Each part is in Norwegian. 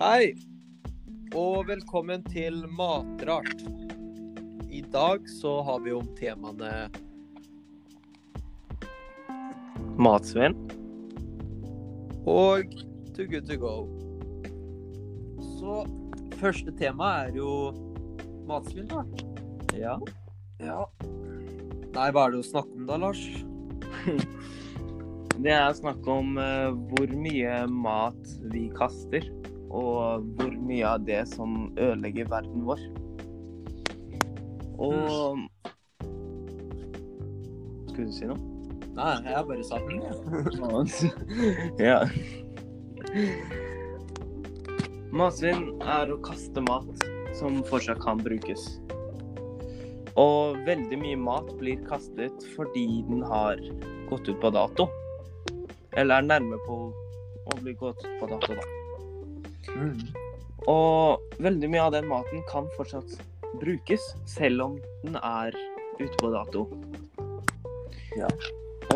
Hei, og velkommen til Matrart. I dag så har vi om temaene Matsvinn. og Too good to go. Så første tema er jo matsvinn, da. Ja. Ja. Nei, hva er det å snakke om da, Lars? Det er snakk om uh, hvor mye mat vi kaster, og hvor mye av det som ødelegger verden vår. Og Skulle du si noe? Nei, jeg bare sa den. ja. Matsvinn er å kaste mat som fortsatt kan brukes. Og veldig mye mat blir kastet fordi den har gått ut på dato. Eller er nærme på å bli gått ut på dato, da. Mm. Og veldig mye av den maten kan fortsatt brukes, selv om den er ute på dato. Ja.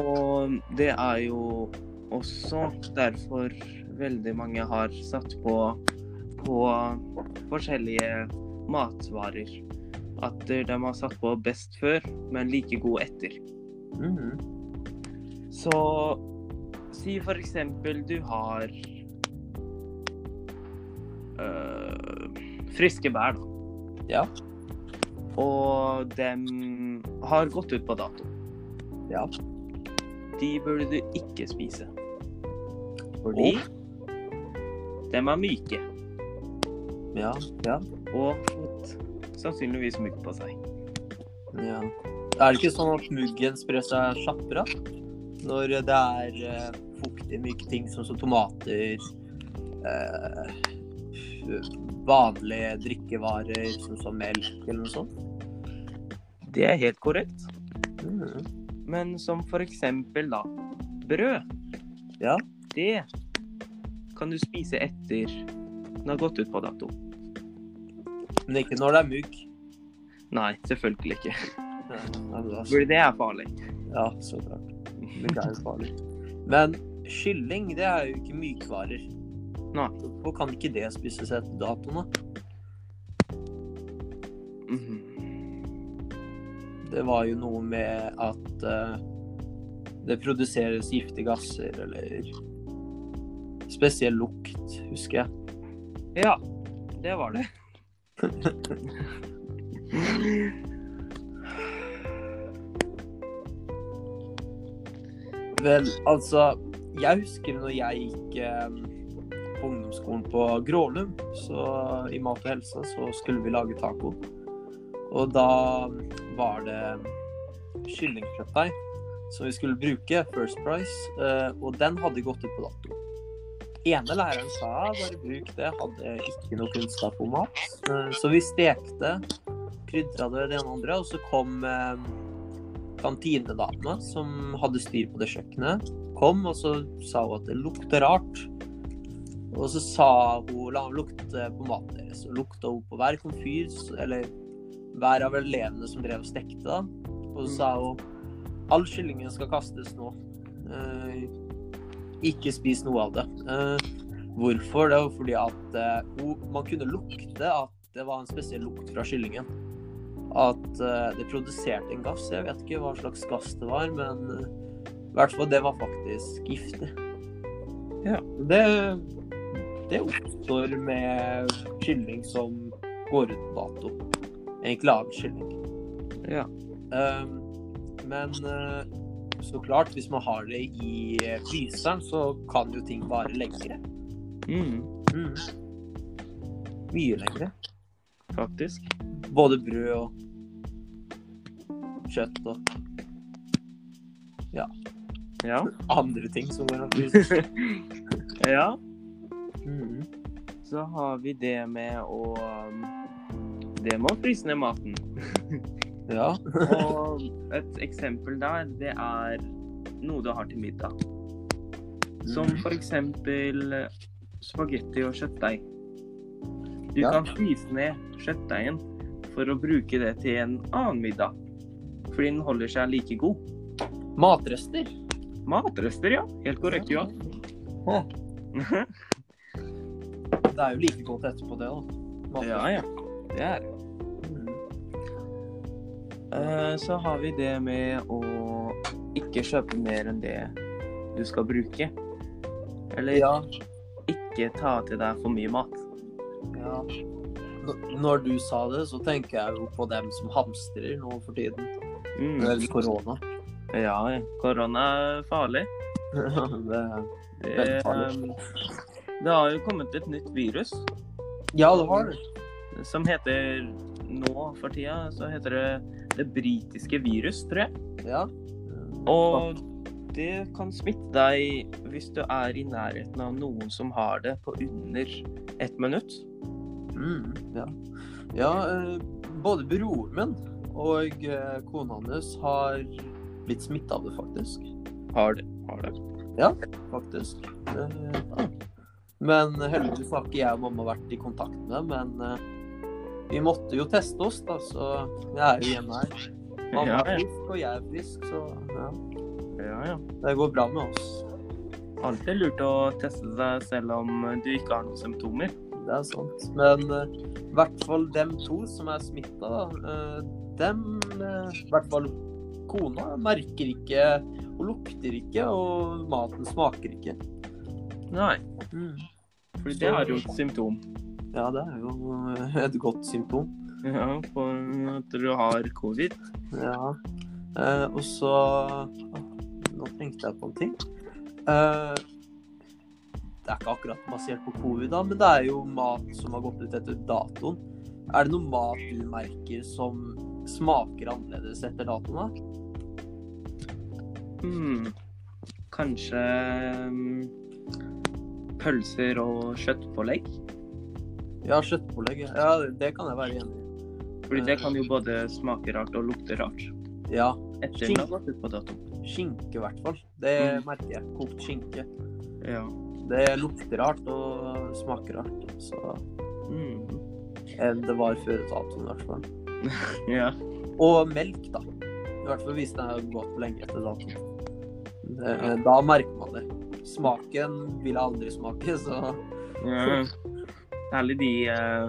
Og det er jo også derfor veldig mange har satt på, på forskjellige matvarer. At de har satt på best før, men like god etter. Mhm. Så si for eksempel du har friske bær, da. Ja. Og de har gått ut på dato. Ja. De burde du ikke spise. Fordi de er myke Ja. Ja. og fått sannsynligvis mugg på seg. ja. Er det ikke sånn at muggen sprer seg kjappere når det er eh, fuktige, myke ting som, som tomater, eh, vanlige drikkevarer som, som melk eller noe sånt? Det er helt korrekt. Mm. Men som for eksempel da brød. Ja. Det kan du spise etter den har gått ut på dato. Men ikke når det er mugg. Nei, selvfølgelig ikke. Ja, men da- For det er farlig. ja, så klart. Mugg er jo farlig. Men kylling, det er jo ikke mykvarer. Nei. Hvorfor kan ikke det spises etter datoen, da? Mhm. Det var jo noe med at uh, det produseres giftige gasser, eller spesiell lukt, husker jeg. Ja, det var det. Vel, altså Jeg husker når jeg gikk eh, på ungdomsskolen på Grålum, så i Mat og helse, så skulle vi lage taco. Og da var det kyllingkjøttdeig som vi skulle bruke, First Price, eh, og den hadde gått ut på dato. Ene læreren sa bare bruk det, hadde ikke noe kunnskap om mat. Eh, Så vi stekte, krydra det det ene og andre, og så kom eh, kantinedama som hadde styr på det kjøkkenet, kom og så sa hun at det lukter rart. Og så sa hun la hun lukte på maten deres. Og lukta hun på hver komfyr, eller hver av elevene som drev og stekte. da. Og så sa hun all kyllingen skal kastes nå. Eh, ikke spis noe av det. Eh, hvorfor? Det var fordi at eh, hun, man kunne lukte at det var en spesiell lukt fra kyllingen at eh, det produserte en gass. Jeg vet ikke hva slags gass det var, men eh, i hvert fall det var faktisk giftig. Ja. Det, det oppstår med kylling som går ut på dato. Egentlig avkylling. Ja. Um, men uh, så klart, hvis man har det i fryseren, så kan jo ting vare lengre. Mm, Mm. Mye lengre. faktisk. Både brød og kjøtt og Ja. andre ting som går an ja. Mm. Så har vi det med å um, Det med å fryse ned maten. Ja. Og et eksempel der, det er noe du har til middag. Som Mm. for eksempel spagetti og kjøttdeig. Du Ja. kan fryse ned kjøttdeigen for å bruke det til en annen middag. Fordi den holder seg like god. Matrester. Matrester, ja. Helt korrekt, ja. Ja. det er jo like godt etterpå, det, da. Mat. Ja, ja. Det er det. Eh, Så har vi det med å ikke kjøpe mer enn det du skal bruke. Eller Ja. ikke ta til deg for mye mat. ja. Når du sa det, så tenker jeg jo på dem som hamstrer nå for tiden. Mm. Eller korona. Ja, ja. korona er farlig. det, er Veldig farlig. Det har jo kommet et nytt virus ja, det har det. som heter Nå for tida så heter det det britiske virus, tror jeg. Ja. Og det kan smitte deg hvis du er i nærheten av noen som har det på under ett minutt. Mm, ja. ja eh, både broren min og eh, kona hans har blitt smitta av det, faktisk. Har det. Har det. faktisk. Eh, Men heldigvis har ikke jeg og mamma vært i kontakt med dem. Men uh, vi måtte jo teste oss, da, så jeg er jo hjemme her. Mamma er frisk, og jeg er frisk, så ja. Ja, ja. Det går bra med oss. Alltid lurt å teste seg selv om du ikke har noen symptomer. Det er sant. Men eh, i hvert fall dem to som er smitta, uh, dem eh, I hvert fall kona merker ikke og lukter ikke, og maten smaker ikke. Nei, Mm. For det er jo et symptom. Ja, det er jo et godt symptom. Ja, på at du har covid. Ja. Eh, og så ah, Nå tenkte jeg på en ting. Eh, det er ikke akkurat basert på covid, da, men det er jo mat som har gått ut etter datoen. Er det noe mat du merker som smaker annerledes etter datoen? da? Hmm. Kanskje mm, pølser og kjøttpålegg. Ja, kjøttpålegg. Ja, det kan jeg være enig i. Fordi det kan jo både smake rart og lukte rart. Ja. Etter har gått ut på dato. Skinke, i hvert fall. Det Mm. merker jeg. Kokt skinke. Ja. Det lukter rart og smaker rart. Så Mm. enn det var før datoen, i hvert fall. ja. Og melk, da. I hvert fall hvis den har gått lenge etter datoen. Det, da merker man det. Smaken vil jeg aldri smake, så ja. Særlig de eh,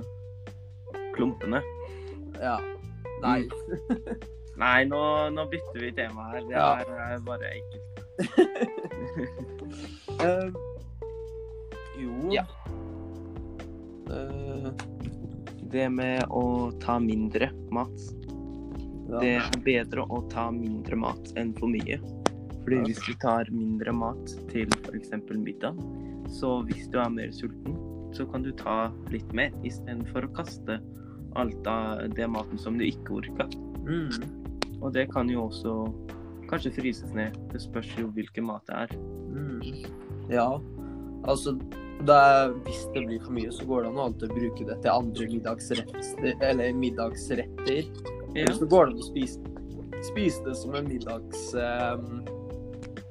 klumpene. ja. Nei. Nei, nå, nå bytter vi tema her. Det er eh, bare ekkelt. uh, jo Ja. uh, Det med å ta mindre mat. ja. Det er bedre å ta mindre mat enn for mye. Fordi hvis du tar mindre mat til f.eks. middag, så hvis du er mer sulten, så kan du ta litt mer istedenfor å kaste alt av det maten som du ikke orka. Mm. Og det kan jo også kanskje fryses ned. Det spørs jo hvilken mat det er. Mm. Ja, altså det er, Hvis det blir for mye, så går det an å alltid bruke det til andre middagsretter. Eller middagsretter. Ja. Så går det an å spise, spise det som en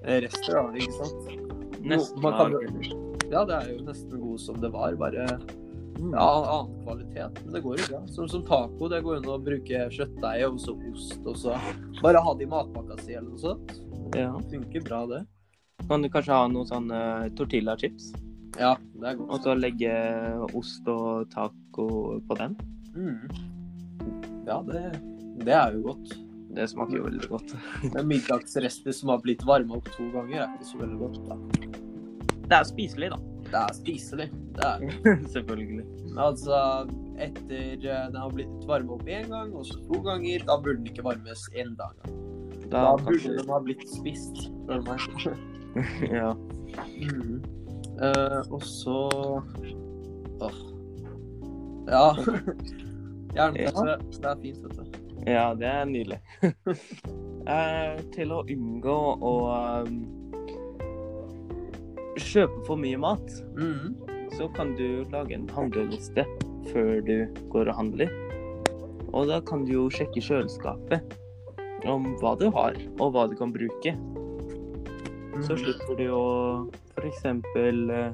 middagsrester, da, ikke sant? Nesten eller- Ja, det er jo nesten god som det var, bare Mm. ja, annen kvalitet. Men det går jo bra. Som, som taco, det går jo an å bruke kjøttdeig og så ost, og så bare ha det i matpakka si eller noe sånt. Ja. Det funker bra, det. Kan du kanskje ha noen sånne tortillachips? Ja, det er godt. Og så legge ost og taco på den? Mm. Ja, det, det er jo godt. Det smaker jo veldig godt. Men middagsrester som har blitt varma opp to ganger, er ikke så veldig godt. da. Det er spiselig, da. Det er spiselig. Det er det. Selvfølgelig. Men Altså, etter eh, den har blitt varma opp én gang, og så to ganger, da burde den ikke varmes enda en gang. Da, Da burde kanskje den ha blitt spist. spør du meg. Ja. Mm. Uh, og så Åh. Ja. Jernpølse. Det er fint, vet du. Ja, det er nydelig. Eh, til å unngå å um, kjøpe for mye mat, Mm. så kan du lage en handleliste før du går og handler. Og da kan du jo sjekke kjøleskapet om hva du har, og hva du kan bruke. Så Mm. slipper du å f.eks. eh,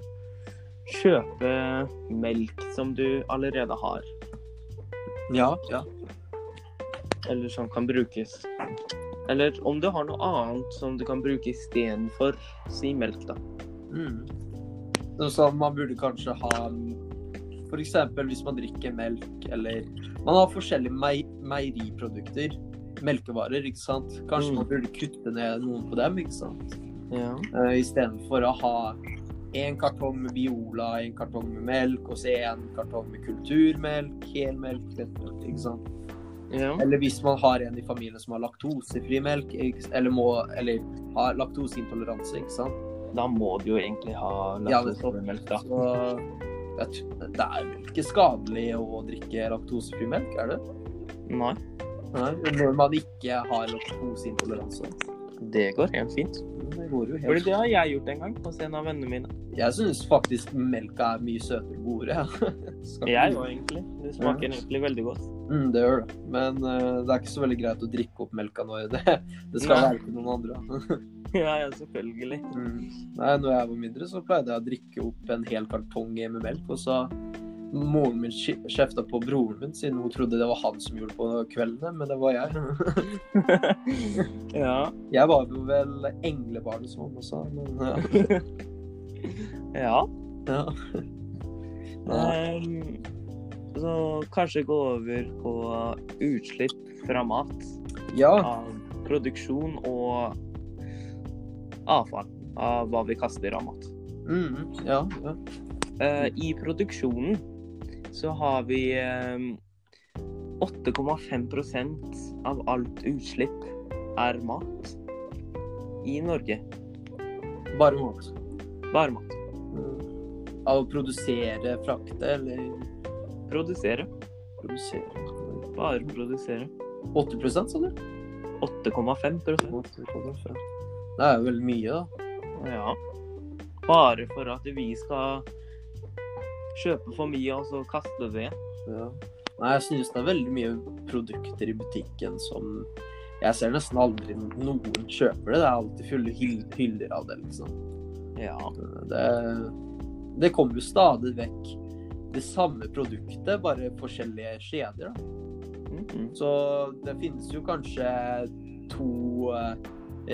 kjøpe melk som du allerede har, Ja, ja. Eller som kan brukes. Eller om du har noe annet som du kan bruke istedenfor si melk, da. Mm. Så- Så man burde kanskje ha F.eks. hvis man drikker melk, eller Man har forskjellige mei meieriprodukter. Melkevarer, ikke sant. Kanskje Mm. man burde kutte ned noen på dem, ikke sant. Ja. Uh, Istedenfor å ha en kartong med Biola, en kartong med melk, og så en kartong med kulturmelk, helmelk, ikke sant. Ja. Eller hvis man har en i familien som har laktosefri melk, eller, må, eller har laktoseintoleranse, ikke sant. Da må du jo egentlig ha laktosefri melk, da. Så vet, det er vel ikke skadelig å drikke laktosefri melk, er det? Nei, Nei, når man ikke har laktoseintoleranse. Det går helt fint. Det går jo Fordi det har jeg gjort en gang hos en av vennene mine. Jeg syns faktisk melka er mye søtere og godere. Jeg òg, egentlig. Det smaker egentlig veldig godt. Mm, det gjør det. Men uh, det er ikke så veldig greit å drikke opp melka når det, det skal Nei. være til noen andre. Ja, ja, selvfølgelig. Mm. Nei, når jeg var mindre, så pleide jeg å drikke opp en hel kartong med melk. Og så moren min kje- kjefta på broren min, siden hun trodde det var han som gjorde det på kveldene, men det var jeg. ja. Jeg var jo vel englebarnet, som han sa. Men ja. ja. ja. Ehm, så kanskje gå over på utslipp fra mat. ja. Av produksjon og avfall. Av hva vi kaster av mat. Mm, ja. ja. Uh, I produksjonen så har vi eh, 8,5% av alt utslipp er mat i Norge. Bare mat. Bare mat. Mm. Av å produsere, frakte eller Produsere. produsere? Bare produsere. 80% sa du? 8,5 Det er jo veldig mye, da. Ja. Bare for at vi skal kjøpe for mye, og så kaste det. Ja. Nei, jeg synes det er veldig mye produkter i butikken som Jeg ser nesten aldri noen kjøper det. Det er alltid fulle hyller av det, liksom. Ja. Det, det kommer jo stadig vekk det samme produktet, bare forskjellige skjeder. Da. Mhm. Så det finnes jo kanskje to eh,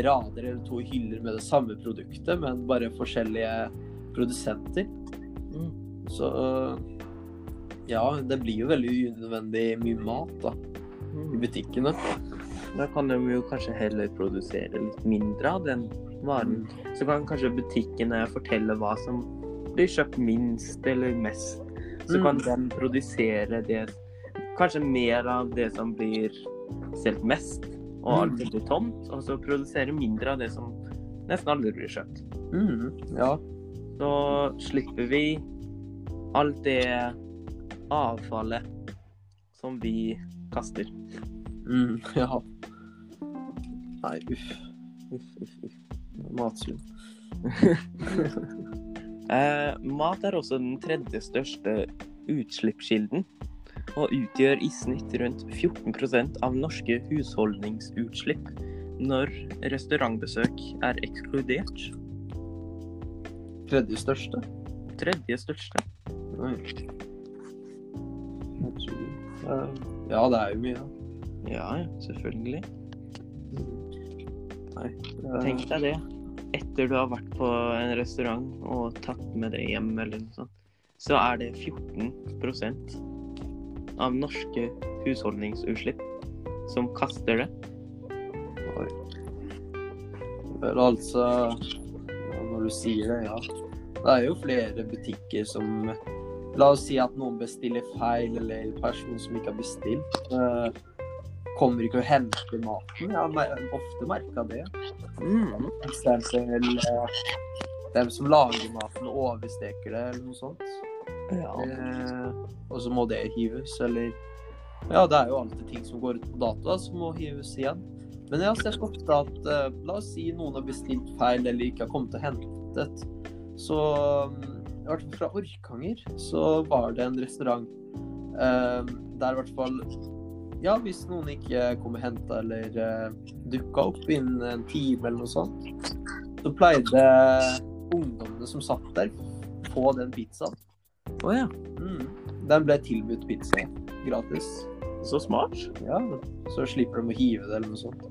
rader eller to hyller med det samme produktet, men bare forskjellige produsenter. Mm. Så ja, det blir jo veldig unødvendig mye mat da, i Mhm. butikkene. Da kan de jo kanskje heller produsere litt mindre av den varen. Så kan kanskje butikkene fortelle hva som blir kjøpt minst eller mest. Så Mm. kan de produsere det Kanskje mer av det som blir solgt mest, og Mm. alt blir tomt. Og så produsere mindre av det som nesten aldri blir kjøpt. Mm, ja. Så slipper vi alt det avfallet som vi kaster. Mm, ja. Nei, uff. Uff, uff, uff. Matsvinn. Eh, mat er også den tredje største utslippskilden, og utgjør i snitt rundt 14% av norske husholdningsutslipp når restaurantbesøk er ekskludert. Tredje største. Tredje største. Eh, Ja, det er jo mye. da. Ja, ja, selvfølgelig. Nei. Er... Tenk deg det. Etter du har vært på en restaurant og tatt med det hjem, eller noe sånt, så er det 14% av norske husholdningsutslipp som kaster det. Oi. Vel, altså ja, Når du sier det, ja. Det er jo flere butikker som La oss si at noen bestiller feil, eller en person som ikke har bestilt, kommer ikke og henter maten. Jeg har ofte merka det. Mm. Eksempel eh, dem som lager maten, oversteker det, eller noe sånt. Ja. Eh, og så må det hives, eller Ja, det er jo alltid ting som går ut på data, som må hives igjen. Men jeg har sett ofte at eh, La oss si noen har bestilt feil eller ikke har kommet og hentet. Så mm, i hvert fall fra Orkanger så var det en restaurant eh, der i hvert fall Ja, hvis noen ikke kom og henta eller uh, dukka opp innen en time eller noe sånt, så pleide ungdommene som satt der, få den pizzaen. Å ja. Mm. Den ble tilbudt pizza gratis. Så smart. Ja, så slipper de å hive det eller noe sånt.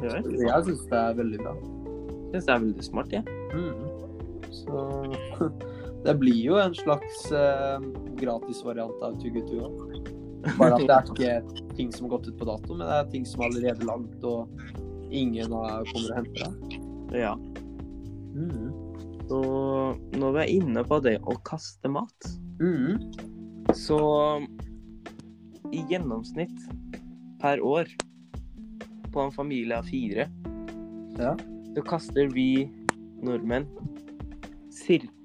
Det er Jeg syns det er veldig bra. Jeg synes det er veldig smart, jeg. Mm. Så Det blir jo en slags uh, gratisvariant av To Go. Bare at det er ikke ting som har gått ut på dato, men det er ting som er allerede lagd, og ingen kommer og henter det. Ja. Mm. Så når vi er inne på det å kaste mat, Mm. så i gjennomsnitt per år på en familie av fire, Ja. så kaster vi nordmenn cirka,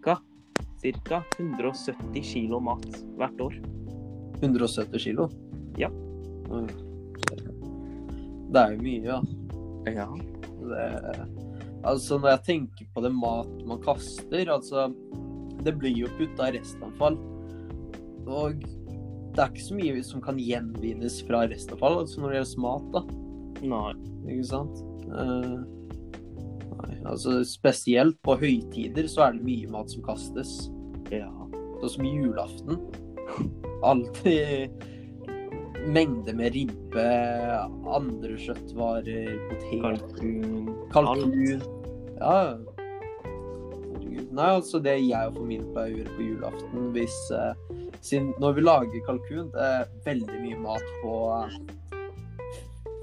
cirka 170 kilo mat hvert år. 170 kilo? Ja. Det er jo mye, ja. Ja. Det, altså, når jeg tenker på det mat man kaster, altså Det blir jo putta restavfall. Og det er ikke så mye som kan gjenvinnes fra restavfall, altså når det gjelder mat, da. Nei. Ikke sant? Nei, altså spesielt på høytider så er det mye mat som kastes. Ja. Sånn som julaften. Alltid mengde med ribbe, andre kjøttvarer, potet, Kalkun. kalkun. Ja. Nei, altså det jeg og familien gjør på julaften hvis eh, sin, Når vi lager kalkun, det er veldig mye mat på eh,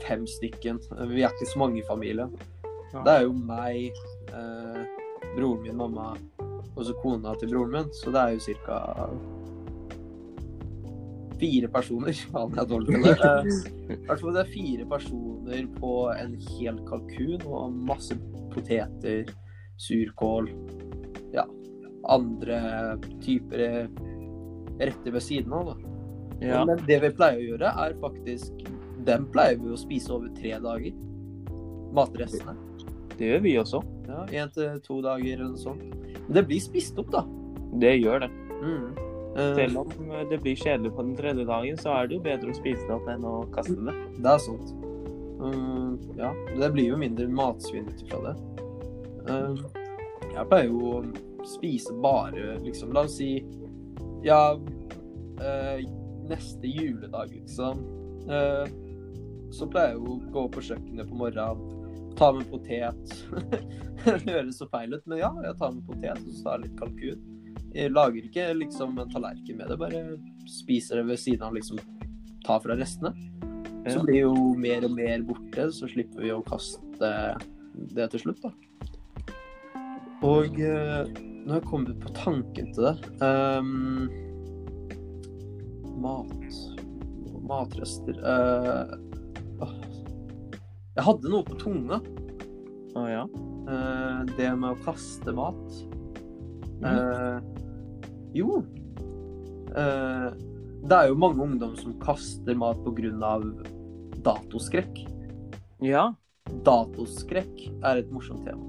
fem stykken. Vi er ikke så mange i familien. Det er jo meg, eh, broren min, mamma og så kona til broren min, så det er jo ca. fire personer. Faen, jeg er dårlig til det. I hvert fall det er fire personer på en hel kalkun og masse poteter, surkål, ja, andre typer retter ved siden av, da. Ja. Men det vi pleier å gjøre, er faktisk Dem pleier vi å spise over tre dager. Matrestene. Det gjør vi også. Ja, Én til to dager eller noe sånt. Men det blir spist opp, da. Det gjør det. Mm. Eh, Selv om det blir kjedelig på den tredje dagen, så er det jo bedre å spise det opp enn å kaste det. Det er sant. Um, ja, det blir jo mindre matsvinn ut ifra det. Um, jeg pleier jo å spise bare liksom La oss si Ja, uh, neste juledag, liksom. Uh, så pleier jeg jo å gå på kjøkkenet på morgenen, ta med potet. det høres så feil ut, men ja, jeg tar med potet og så tar jeg litt kalkun. Jeg lager ikke liksom en tallerken med det, bare spiser det ved siden av liksom ta fra restene. Så blir jo mer og mer borte, så slipper vi å kaste det til slutt, da. Og eh, nå har jeg kommet på tanken til det um, Mat Matrester åh. Jeg hadde noe på tunga. Å ja. eh, det med å kaste mat. Mm. Eh, jo. Eh, det er jo mange ungdom som kaster mat pga. datoskrekk. Ja. Datoskrekk er et morsomt tema.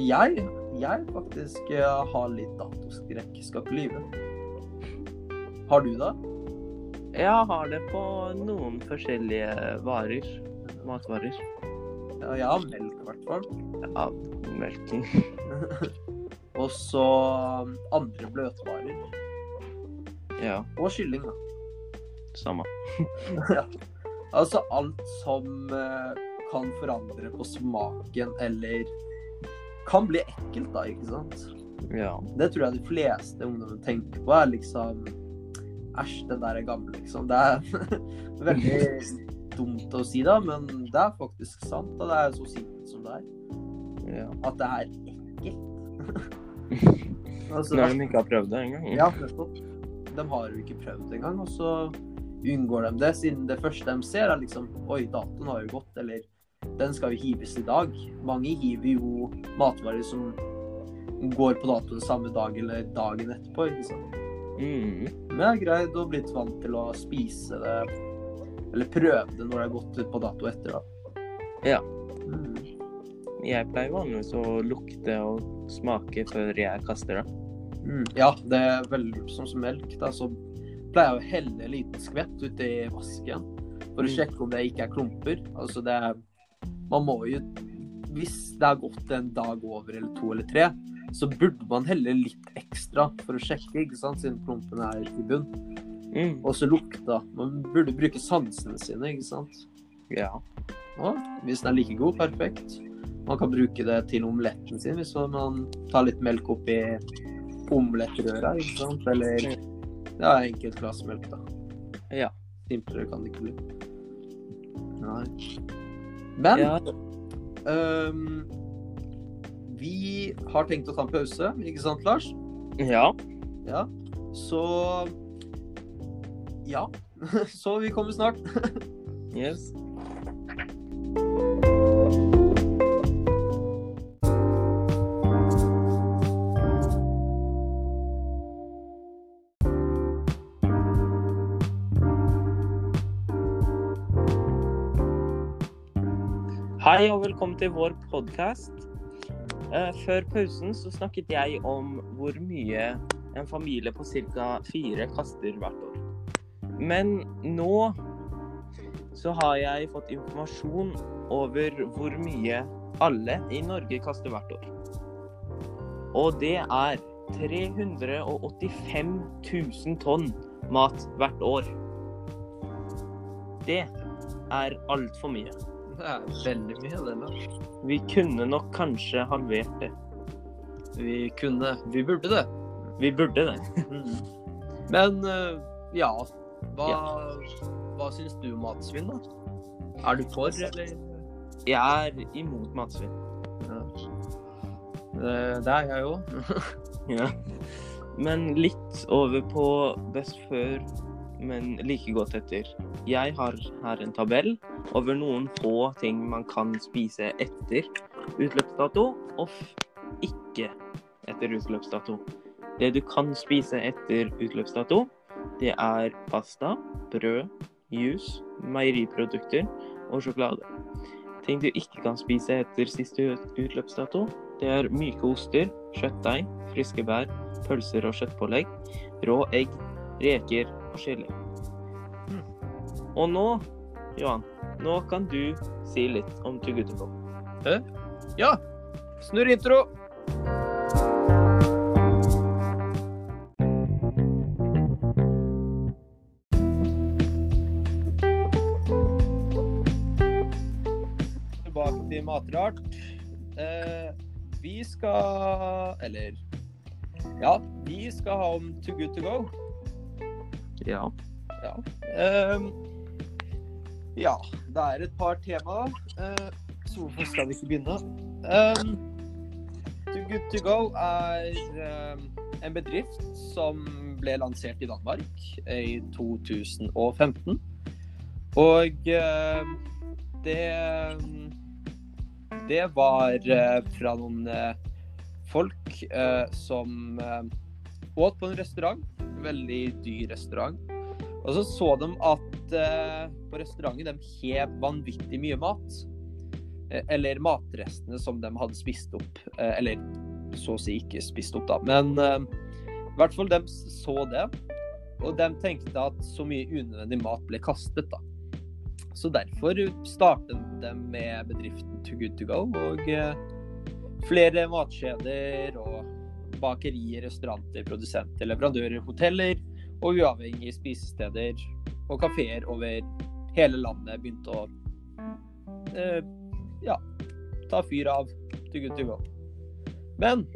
Jeg, jeg faktisk har litt datoskrekk, skal ikke lyve. Har du det? Jeg har det på noen forskjellige varer. Matvarer. Ja, ja melk i hvert fall. Ja, melking. Og så um, andre bløtvarer. Ja, Og kylling, da. samme. ja. Altså alt som eh, kan forandre på smaken, eller kan bli ekkelt, da, ikke sant? Ja. Det tror jeg de fleste ungdommer tenker på, er liksom Æsj, den der er gammel, liksom. Det er veldig dumt å si, da, men det er faktisk sant. Og det er så sint som det er. ja. At det er ekkelt. altså, Når de ikke har prøvd det engang. Ja, nettopp. De har jo ikke prøvd det engang, og så unngår de det, siden det første de ser, er liksom Oi, datoen har jo gått, eller den skal jo hives i dag. Mange hiver jo matvarer som går på datoen samme dag eller dagen etterpå, ikke sant. Mm. Men jeg har greid å blitt vant til å spise det, eller prøve det når det er gått ut på dato etter, da. Ja. Mm. Jeg pleier vanligvis å lukte og smake før jeg kaster det. Mm. Ja, det er veldig sånn som melk. Da, så pleier jeg å helle en liten skvett uti vasken for å Mm. sjekke om det ikke er klumper. Altså det er Man må jo Hvis det har gått en dag over eller to eller tre, så burde man helle litt ekstra for å sjekke, ikke sant, siden klumpene er i bunn. Mm. Og så lukta. Man burde bruke sansene sine, ikke sant. Ja. Og hvis den er like god, perfekt. Man kan bruke det til omeletten sin hvis man tar litt melk oppi omelettrøra, ikke sant? Eller ja, enkelt glass melk, da. Ja. Simplere kan det ikke bli. Nei. Men Ja, um, vi har tenkt å ta en pause, ikke sant, Lars? ja. Ja. Så Ja. Så vi kommer snart. Yes. Hei og velkommen til vår podkast. Før pausen så snakket jeg om hvor mye en familie på ca. fire kaster hvert år. Men nå så har jeg fått informasjon over hvor mye alle i Norge kaster hvert år. Og det er 385 000 tonn mat hvert år. Det er altfor mye. Det er veldig mye, det, Lars. Vi kunne nok kanskje halvert det. Vi kunne Vi burde det. Vi burde det. Men øh, ja. Hva, hva syns du om matsvinn, da? Er du for, eller? Jeg er imot matsvinn. Ja. Det, det er jeg jo. Ja. Men litt over på best før, men like godt etter. Jeg har her en tabell over noen få ting man kan spise etter utløpsdato, og ikke etter utløpsdato. Det du kan spise etter utløpsdato, det er pasta, brød, juice, meieriprodukter og sjokolade. Ting du ikke kan spise etter siste utløpsdato, det er myke oster, kjøttdeig, friske bær, pølser og kjøttpålegg, rå egg, reker og chili. Og nå, Johan, nå kan du si litt om Too Hæ? Ja. Snurr intro. Matrart. Eh, vi skal Eller Ja, vi skal ha om Too Good To Go. Ja. Ja. Eh, ja, det er et par tema. eh, så hvorfor skal vi ikke begynne? Um, Too Good To Go er ehm, en bedrift som ble lansert i Danmark i 2015. Og ehm, det Det var eh, fra noen eh, folk eh, som åt på en restaurant. En Veldig dyr restaurant. Og så så de at på restauranten de hev vanvittig mye mat. Eller matrestene som de hadde spist opp. Eller så å si ikke spist opp, da. Men i hvert fall de så det. Og de tenkte at så mye unødvendig mat ble kastet, da. Så derfor startet de med bedriften To Good To Go. Og eh, flere matkjeder og bakerier, restauranter, produsenter, leverandører, hoteller og uavhengige spisesteder og kafeer over hele landet begynte å eh, ja, ta fyr av To Good To Go. Men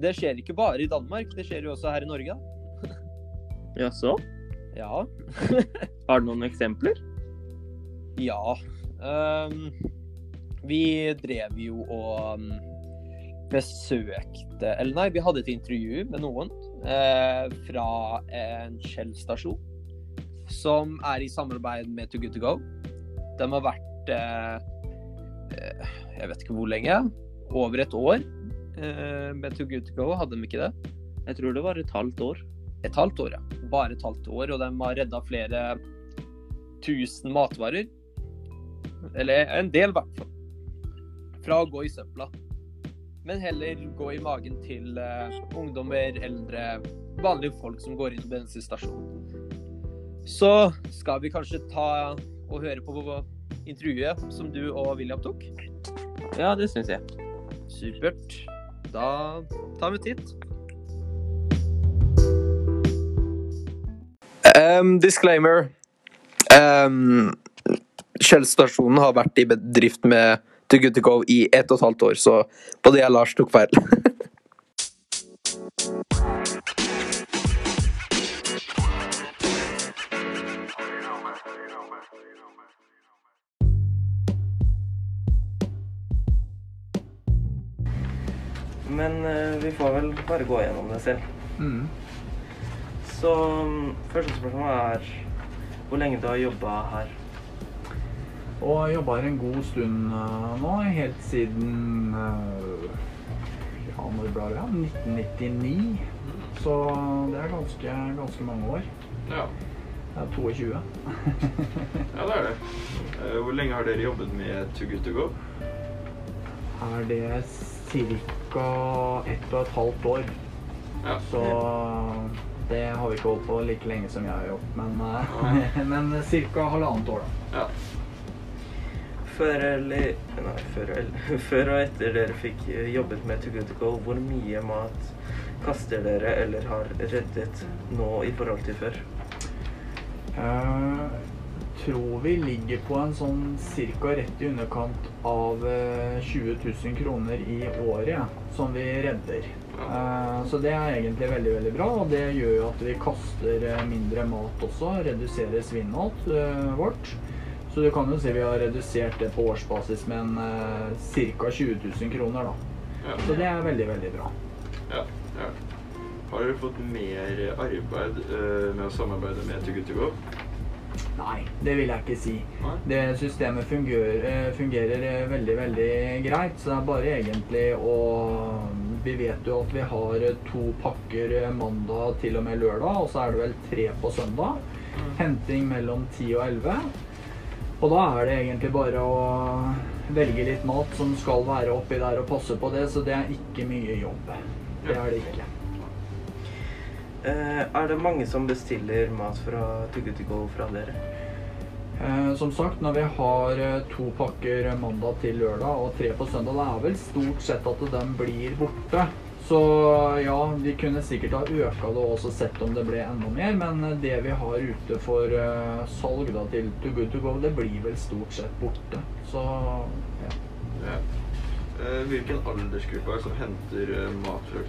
det skjer ikke bare i Danmark, det skjer jo også her i Norge. Jaså? Ja. Har du noen eksempler? Ja. Um, vi drev jo og um, besøkte Eller nei, vi hadde et intervju med noen eh, fra en Shell-stasjon som er i samarbeid med Too Good To Go. De har vært eh, eh, Jeg vet ikke hvor lenge. Over et år eh, med Too Good To Go, hadde de ikke det? Jeg tror det var et halvt år. Et halvt år, ja. Bare et halvt år, og de har redda flere tusen matvarer. Eller en del, i hvert fall. Fra å gå i søpla. Men heller gå i magen til uh, ungdommer, eldre, vanlige folk som går inn på bensinstasjonen. Så skal vi kanskje ta og høre på intervjuet som du og William tok. Ja, det syns jeg. Supert. Da tar vi en titt. Um, disclaimer. Um, Kjell-stasjonen har vært i bedrift med To Go To Go i ett og et halvt år, så både jeg og Lars tok feil. Men eh, vi får vel bare gå gjennom det selv. Mm. Så mm, første spørsmål er hvor lenge du har jobba her. Og jobba her en god stund eh, nå, helt siden eh, Ja, når ble det? 1999. Så det er ganske, ganske mange år. Ja. Det er 22. ja, det er det. Eh, Hvor lenge har dere jobbet med Too Good To Go? Er det ca. ett og et halvt år. Ja. Så det har vi ikke holdt på like lenge som jeg har jobbet, men, ja. men ca. halvannet år, da. ja. Før eller Nei, før, eller, før og etter dere fikk eh, jobbet med Too Good To Go, hvor mye mat kaster dere eller har reddet nå i forhold til før? Jeg tror vi ligger på en sånn ca. rett i underkant av eh, 20 000 kroner i året ja, som vi redder. Eh, så det er egentlig veldig veldig bra, og det gjør jo at vi kaster eh, mindre mat også. Reduserer svinnet eh, vårt. Så du kan jo si vi har redusert det på årsbasis med en eh, ca. 20 000 kroner, da. ja. Så det er veldig, veldig bra. ja. ja. Har dere fått mer arbeid eh, med å samarbeide med Tugutugo? Nei, det vil jeg ikke si. Nei? Det systemet fungerer, eh, fungerer eh, veldig, veldig greit. Så det er bare egentlig å Vi vet jo at vi har eh, to pakker mandag til og med lørdag, og så er det vel tre på søndag. Henting mellom 10 og 11. Og da er det egentlig bare å velge litt mat som skal være oppi der og passe på det, så det er ikke mye jobb. Det er det ikke. Uh, er det mange som bestiller mat fra Tugge To Go fra dere? Uh, som sagt, når vi har eh, to pakker mandag til lørdag og tre på søndag, det er vel stort sett at de blir borte. Så ja, vi kunne sikkert ha øka det og sett om det ble enda mer, men eh, det vi har ute for uh, salg da, til To Good To Go, det blir vel stort sett borte. Så ja. Ja. Eh, Hvilken aldersgruppe er det som henter mat fra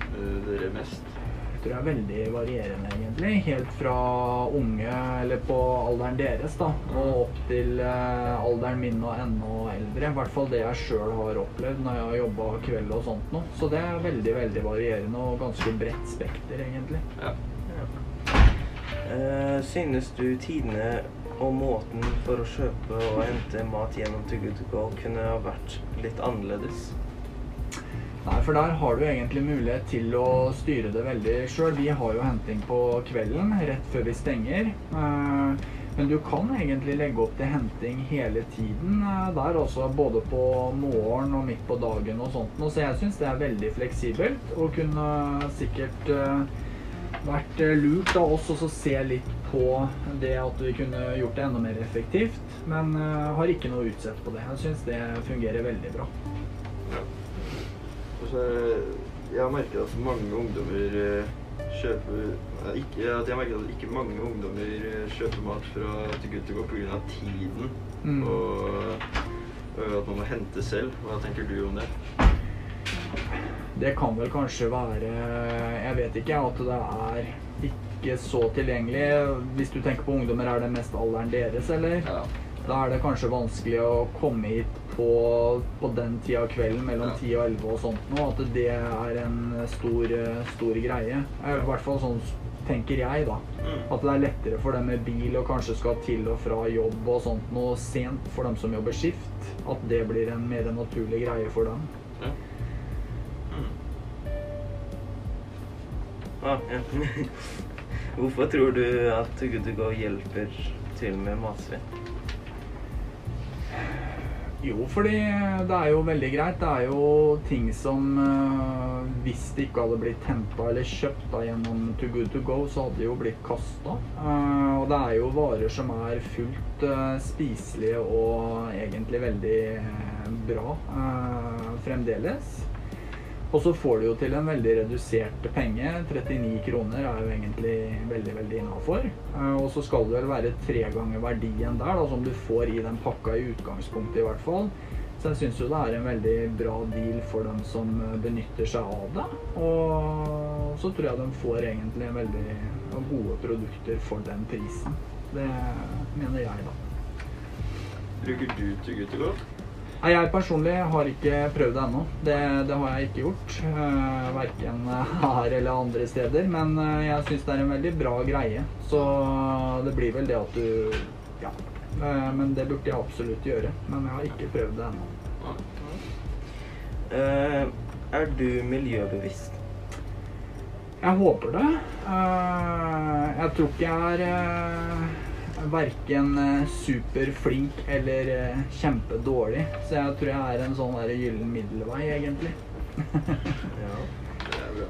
dere mest? Det er veldig varierende, egentlig. Helt fra unge, eller på alderen deres, da, og opp til eh, alderen min og enda eldre. I hvert fall det jeg sjøl har opplevd når jeg har jobba kveld og sånt noe. Så det er veldig, veldig varierende og ganske bredt spekter, egentlig. Ja. Uh, synes du tidene og måten for å kjøpe og hente mat gjennom to Good To Go kunne ha vært litt annerledes? Nei, for der har du egentlig mulighet til å styre det veldig sjøl. Vi har jo henting på kvelden, rett før vi stenger. Eh, Men du kan egentlig legge opp til henting hele tiden eh, der også, både på morgen og midt på dagen og sånt. Så jeg syns det er veldig fleksibelt og kunne sikkert eh, vært lurt av oss å se litt på det at vi kunne gjort det enda mer effektivt. Men har ikke noe utsett på det. Jeg syns det fungerer veldig bra. Er jeg har merket at mange ungdommer eh, kjøper ikke, at Jeg har merket at ikke mange ungdommer eh, kjøper mat fra til gutter går pga. tiden. Mm. Og og at man må hente selv. Hva tenker du om det? Det kan vel kanskje være Jeg vet ikke at det er ikke så tilgjengelig. Hvis du tenker på ungdommer, er det mest alderen deres, eller? Ja. Da er det kanskje vanskelig å komme hit på, på den tida av kvelden mellom. 10 og 11 og sånt nå. At det er en stor, stor greie. I hvert fall sånn tenker jeg, da. Mm. At det er lettere for dem med bil og kanskje skal til og fra jobb og sånt noe sent for dem som jobber skift. At det blir en mer naturlig greie for dem. Ja. Mm. Ah, ja. Hvorfor tror du at Good To Go hjelper til med matsvinn? Jo, fordi det er jo veldig greit. Det er jo ting som eh, Hvis det ikke hadde blitt henta eller kjøpt da gjennom Too Good To Go, så hadde det jo blitt kasta. og det er jo varer som er fullt eh, spiselige og egentlig veldig eh, bra eh, fremdeles. Og så får du jo til en veldig redusert penge. 39 kroner er jo egentlig veldig veldig innafor. Og så skal det vel være tre ganger verdien der, da, som du får i den pakka i utgangspunktet i hvert fall. Så jeg syns jo det er en veldig bra deal for dem som benytter seg av det. Og så tror jeg de får egentlig veldig gode produkter for den prisen. Det mener jeg, da. Bruker du Go? Nei, Jeg personlig har ikke prøvd det ennå. Det, det har jeg ikke gjort. Uh, verken her eller andre steder. Men eh, jeg syns det er en veldig bra greie. Så det blir vel det at du Ja. Uh, men det burde jeg absolutt gjøre. Men jeg har ikke prøvd det ennå. Uh, er du miljøbevisst? Jeg håper det. Eh, jeg tror ikke jeg er verken superflink eller eh, kjempedårlig. Så jeg tror jeg er en sånn der gyllen middelvei, egentlig. Ja. Det er bra.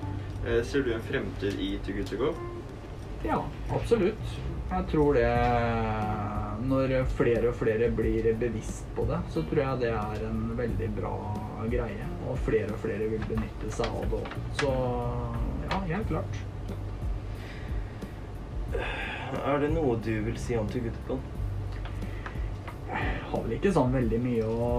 Eh, Ser du en fremtid i To Good To Go? Ja, absolutt. Jeg tror det Når flere og flere blir bevisst på det, så tror jeg det er en veldig bra greie. Og flere og flere vil benytte seg av det òg. Så ja, helt klart. Er det noe du vil si om til Good Jeg har vel ikke sånn veldig mye å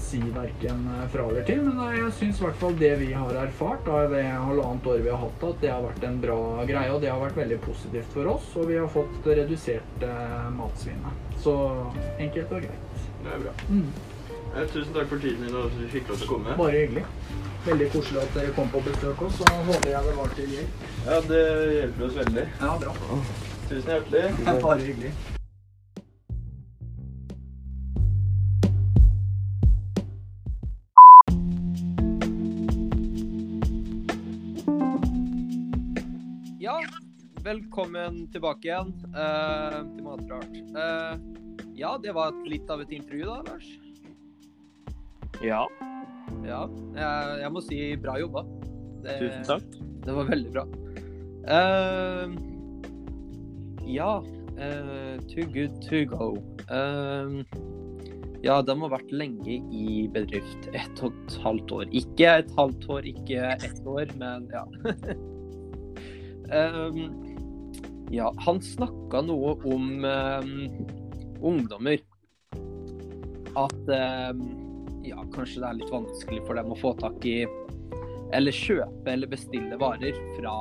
si verken fra eller til, men jeg syns i hvert fall det vi har erfart av det halvannet året vi har hatt at det har vært en bra greie. Og det har vært veldig positivt for oss, og vi har fått redusert eh, matsvinnet. Så enkelt og greit. Det er bra. Mm. Eh, tusen takk for tiden din og at du fikk lov til å komme. Bare hyggelig. Veldig koselig at dere kom på besøk oss, og håper jeg det var til hjelp. Ja, det hjelper oss veldig. Ja, bra. Tusen hjertelig. Bare hyggelig. Ja, velkommen tilbake igjen uh, til Matrart. Uh, ja, det var litt av et intervju da, Lars. Ja. Ja, jeg, jeg må si bra jobba. Det, Tusen takk. Det var veldig bra. Eh, ja, Uh, too good to go. Uh, ja, de har vært lenge i bedrift. Ett og et halvt år. Ikke et halvt år, ikke ett år, men ja. um, ja, han snakka noe om um, ungdommer. At um, ja, kanskje det er litt vanskelig for dem å få tak i eller kjøpe eller bestille varer fra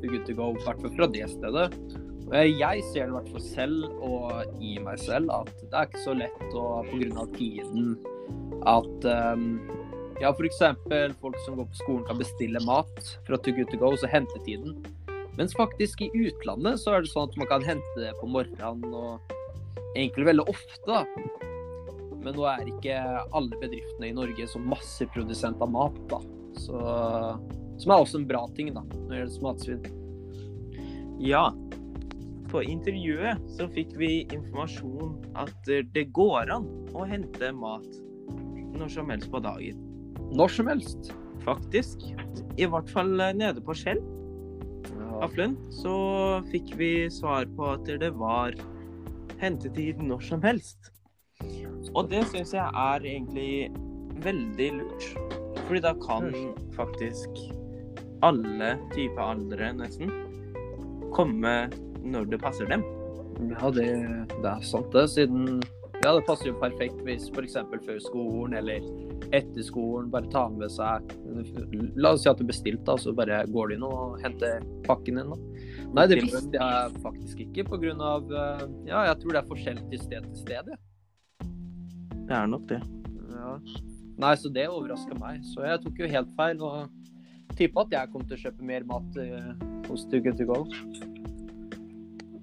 Good To Go, i hvert fall fra det stedet. Og Jeg ser det i hvert fall selv og i meg selv at det er ikke så lett å pga. tiden at um, ja, f.eks. folk som går på skolen kan bestille mat fra To Good To Go, så hentetiden. Mens faktisk i utlandet så er det sånn at man kan hente det på morgenen og egentlig veldig ofte. Men nå er ikke alle bedriftene i Norge så masseprodusent av mat, da. Så, som er også en bra ting, da, når det gjelder matsvinn. Ja. På intervjuet så fikk vi informasjon at eh, det går an å hente mat når som helst på dagen. Når som helst. Faktisk. I hvert fall eh, nede på Skjell. Aflen, så fikk vi svar på at det var hentetid når som helst. Og det syns jeg er egentlig veldig lurt. Fordi da kan faktisk alle typer aldre nesten komme når det passer dem. Ja, det, det er sant det. Siden ja, det passer jo perfekt hvis f.eks. før skolen eller etter skolen bare ta med seg La oss si at du bestilte, da, så bare går du inn og henter pakken din. da. Nei, det visste jeg faktisk ikke pga. Ja, jeg tror det er forskjell til sted til sted. Ja. Det er nok det. Ja. Nei, så det overraska meg. Så jeg tok jo helt feil. Og tippa at jeg kom til å kjøpe mer mat uh, hos Tugge To Go.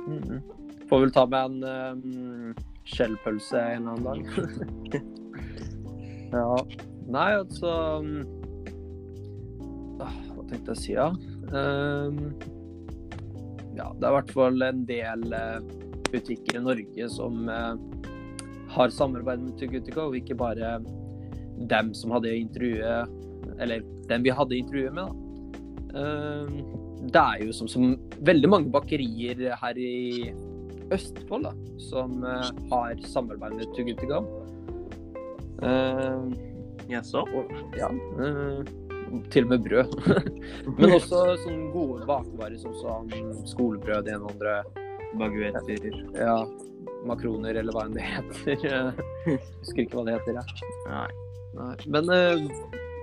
Mhm. Får vel ta med en um, en eller annen dag. ja. Nei, altså um, ah, Hva tenkte jeg å si, ja? Um, ja, det er i hvert fall en del uh, butikker i Norge som uh, har samarbeid med Too og ikke bare dem som hadde intervjuet Eller dem vi hadde intervjuet med, da. Ehm, Det er jo som, som veldig mange bakerier her i Østfold da, som uh, har samarbeid med Go. Ehm, Jaså? og, ja, Uh, til og med brød. Men også sånne gode bakvarer som sånn skolebrød, det ene og andre. Baguetter. Ja, makroner, eller hva enn det heter. Husker ikke hva det heter, jeg. Nei. Nei. Men eh,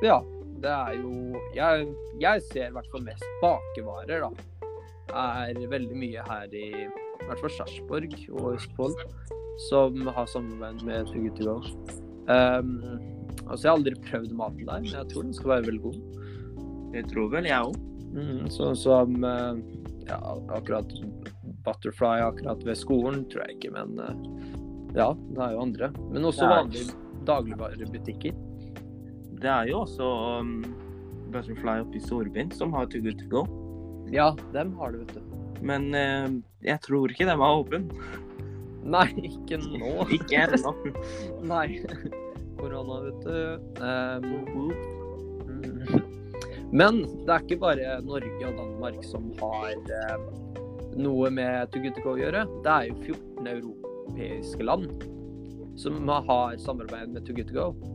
ja, det er jo Jeg, jeg ser i hvert fall mest bakevarer, da. Er veldig mye her i i hvert fall Sarpsborg og Østfold som har samarbeid med Too Good To Go. Um, altså, jeg har aldri prøvd maten der, men jeg tror den skal være veldig god. Det tror vel jeg òg. Mm, sånn som eh, ja, akkurat Butterfly akkurat ved skolen, tror jeg ikke, men eh, ja, det er jo andre. Men også Det vanlige dagligvarebutikker. Det er jo også um, Butterfly oppe i Storbyen som har Too Good To Go. Ja, dem har du, vet du. Men uh, jeg tror ikke de er åpen. Nei, ikke nå. Ikke ennå. Nei. Korona, vet du. Um. Men det er ikke bare Norge og Danmark som har eh, noe med Too Good To Go å gjøre. Det er jo 14 europeiske land som har samarbeid med Too Good To Go.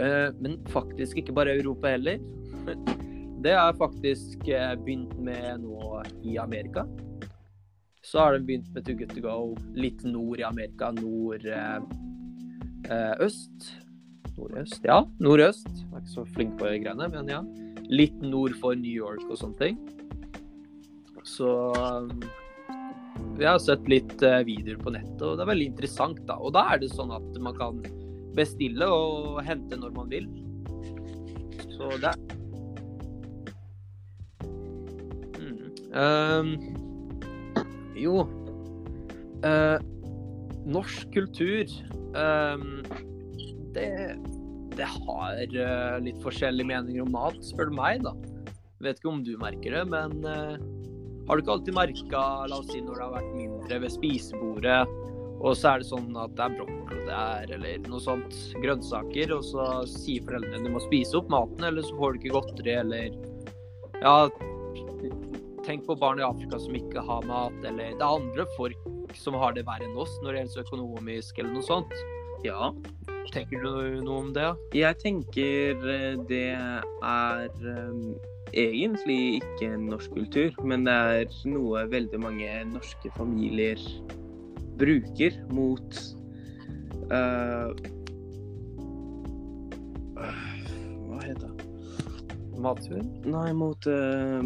Eh, men faktisk ikke bare Europa heller. Det er faktisk eh, begynt med nå i Amerika. Så har de begynt med Too Good To Go litt nord i Amerika. Nord eh, øst. Nordøst, ja. Nordøst. Jeg er ikke så flink på greiene, men ja. Litt nord for New York og sånne ting. Så vi har sett litt videoer på nettet, og det er veldig interessant. da. Og da er det sånn at man kan bestille og hente når man vil. Så det mm. um, Jo Uh, Norsk kultur um, det, det har uh, litt forskjellige meninger om mat, spør du meg, da. Vet ikke om du merker det, men uh, har du ikke alltid merka, la oss si når det har vært mindre ved spisebordet, og så er det sånn at det er brokkoli der, eller noe sånt, grønnsaker, og så sier foreldrene du må spise opp maten, eller så får du ikke godteri, eller Ja, tenk på barn i Afrika som ikke har mat, eller det er andre folk som har det verre enn oss når det gjelder økonomisk, eller noe sånt. Ja. Tenker du noe om det? Jeg tenker eh, det er um, egentlig ikke norsk kultur, men det er noe veldig mange norske familier bruker mot uh, Hva heter det? Matsvinn? Nei, mot uh,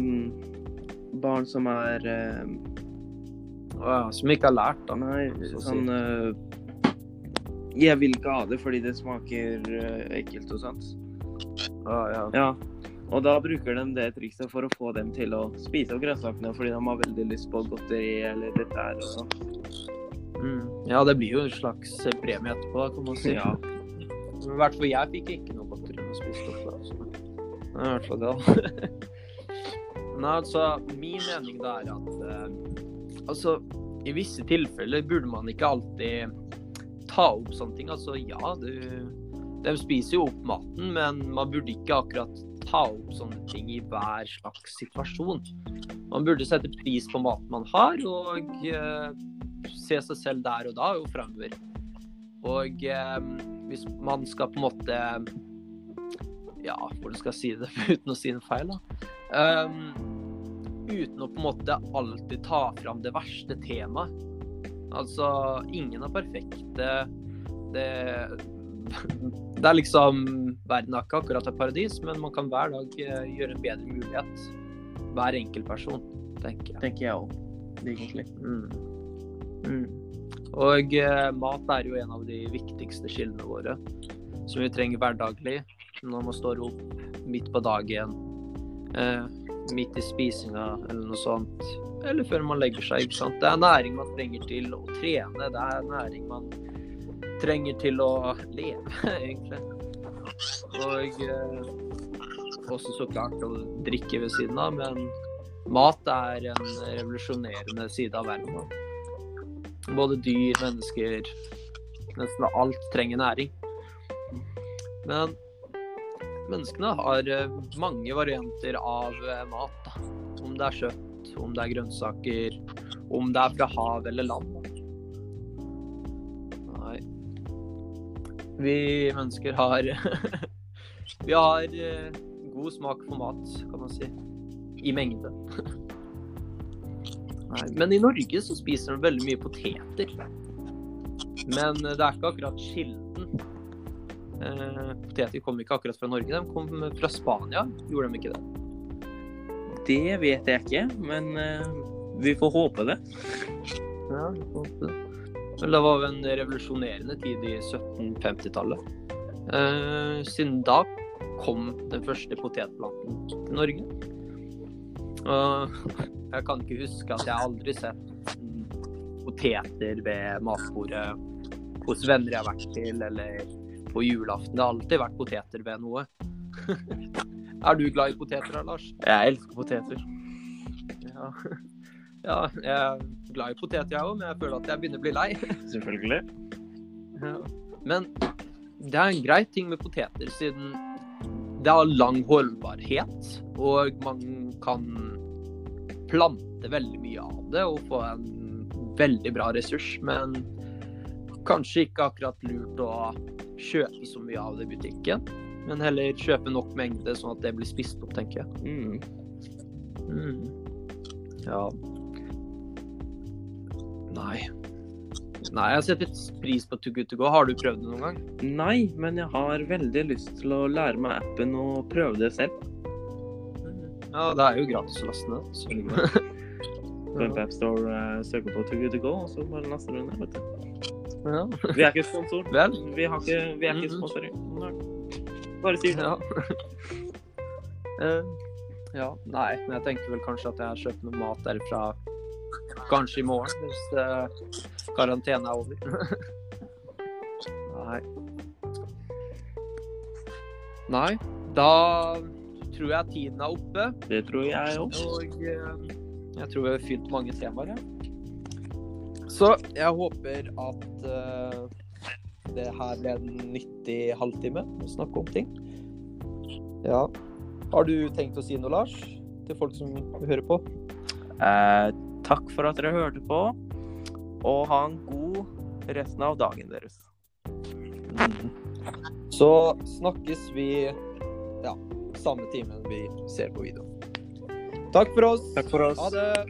barn som er um, Ja, som ikke har lært, da. Nei, Så sånn eh, Jeg vil ikke ha det fordi det smaker eh, ekkelt og sånt. Ja, ja. Ja. Og da bruker de det trikset for å få dem til å spise opp grønnsakene fordi de har veldig lyst på godteri eller dette her og sånn. Mm. ja, det blir jo en slags premie etterpå, da, kan man si. Ja. I hvert fall jeg fikk ikke noe godteri å spise opp. Altså. I hvert fall det. da. Men altså, min mening da er at eh, altså, i visse tilfeller burde man ikke alltid ta opp sånne ting. Altså, ja, du, de spiser jo opp maten, men man burde ikke akkurat ta opp sånne ting i hver slags situasjon. Man burde sette pris på maten man har, og eh, se seg selv der og da og fremover. Og eh, hvis man skal på en måte Ja, hvordan skal jeg si det uten å si noe feil, da. Um, uten å på en måte alltid ta fram det verste temaet. Altså, ingen er perfekte. Det, det er liksom Verden er ikke akkurat et paradis, men man kan hver dag eh, gjøre en bedre mulighet. Hver enkelt person, tenker jeg. Tenker jeg òg, egentlig. Mm. Mm. Og eh, mat er jo en av de viktigste kildene våre, som vi trenger hverdaglig når man står opp midt på dagen, eh, midt i spisinga eller noe sånt, eller før man legger seg. ikke sant? Det er næring man trenger til å trene, det er næring man trenger til å leve, egentlig. Og eh, også så klart å drikke ved siden av, men mat er en revolusjonerende side av verden. Både dyr, mennesker, nesten alt trenger næring. Men menneskene har eh, mange varianter av eh, mat. Da. Om det er kjøtt, om det er grønnsaker, om det er fra hav eller land. Nei. Vi mennesker har Vi har eh, god smak for mat, kan man si. I mengde. Nei, men i Norge så spiser de veldig mye poteter. Men det er ikke akkurat kilden. Eh, poteter kom ikke akkurat fra Norge, de kom fra Spania. Gjorde de ikke det? Det vet jeg ikke, men eh, vi får håpe det. Ja, vi får håpe det. Det var jo en revolusjonerende tid i 1750-tallet. Eh, siden da kom den første potetplanten til Norge. Og jeg kan ikke huske at jeg aldri har sett poteter ved matbordet hos venner jeg har vært til, eller på julaften. Det har alltid vært poteter ved noe. er du glad i poteter Lars? Jeg elsker poteter. Ja. ja, jeg er glad i poteter jeg òg, men jeg føler at jeg begynner å bli lei. Selvfølgelig. Ja. Men det er en grei ting med poteter, siden det har lang holdbarhet, og man kan plante veldig mye av det og få en veldig bra ressurs. Men kanskje ikke akkurat lurt å kjøpe så mye av det i butikken. Men heller kjøpe nok mengde, sånn at det blir spist opp, tenker jeg. Mm. Mm. Ja. Nei. Nei, jeg setter pris på Too Good To Go. Har du prøvd det noen gang? Nei, men jeg har veldig lyst til å lære meg appen og prøve det selv. Ja, det er jo gratis å laste ned. Så. På AppStore, uh, søker på Too Good To Go, og så bare laster du ned. vet du. Ja. Vi er ikke sponsor. Vel? Vi, har ikke, vi er ikke Mhm. sponsorer. Bare si det. Ja. uh, ja. Nei, men jeg tenker vel kanskje at jeg kjøper noe mat derfra kanskje i morgen, hvis uh, karantene er over. Nei. Nei, da tror jeg tiden er oppe. Det tror jeg òg. Og eh, jeg tror vi har fylt mange temaer. Ja. Så jeg håper at uh, det her ble en nyttig halvtime å snakke om ting. Ja. Har du tenkt å si noe, Lars? Til folk som hører på? Eh, takk for at dere hørte på, og ha en god resten av dagen deres. Så snakkes vi ja, samme timen vi ser på video. Takk for oss. Takk for oss. Ha det.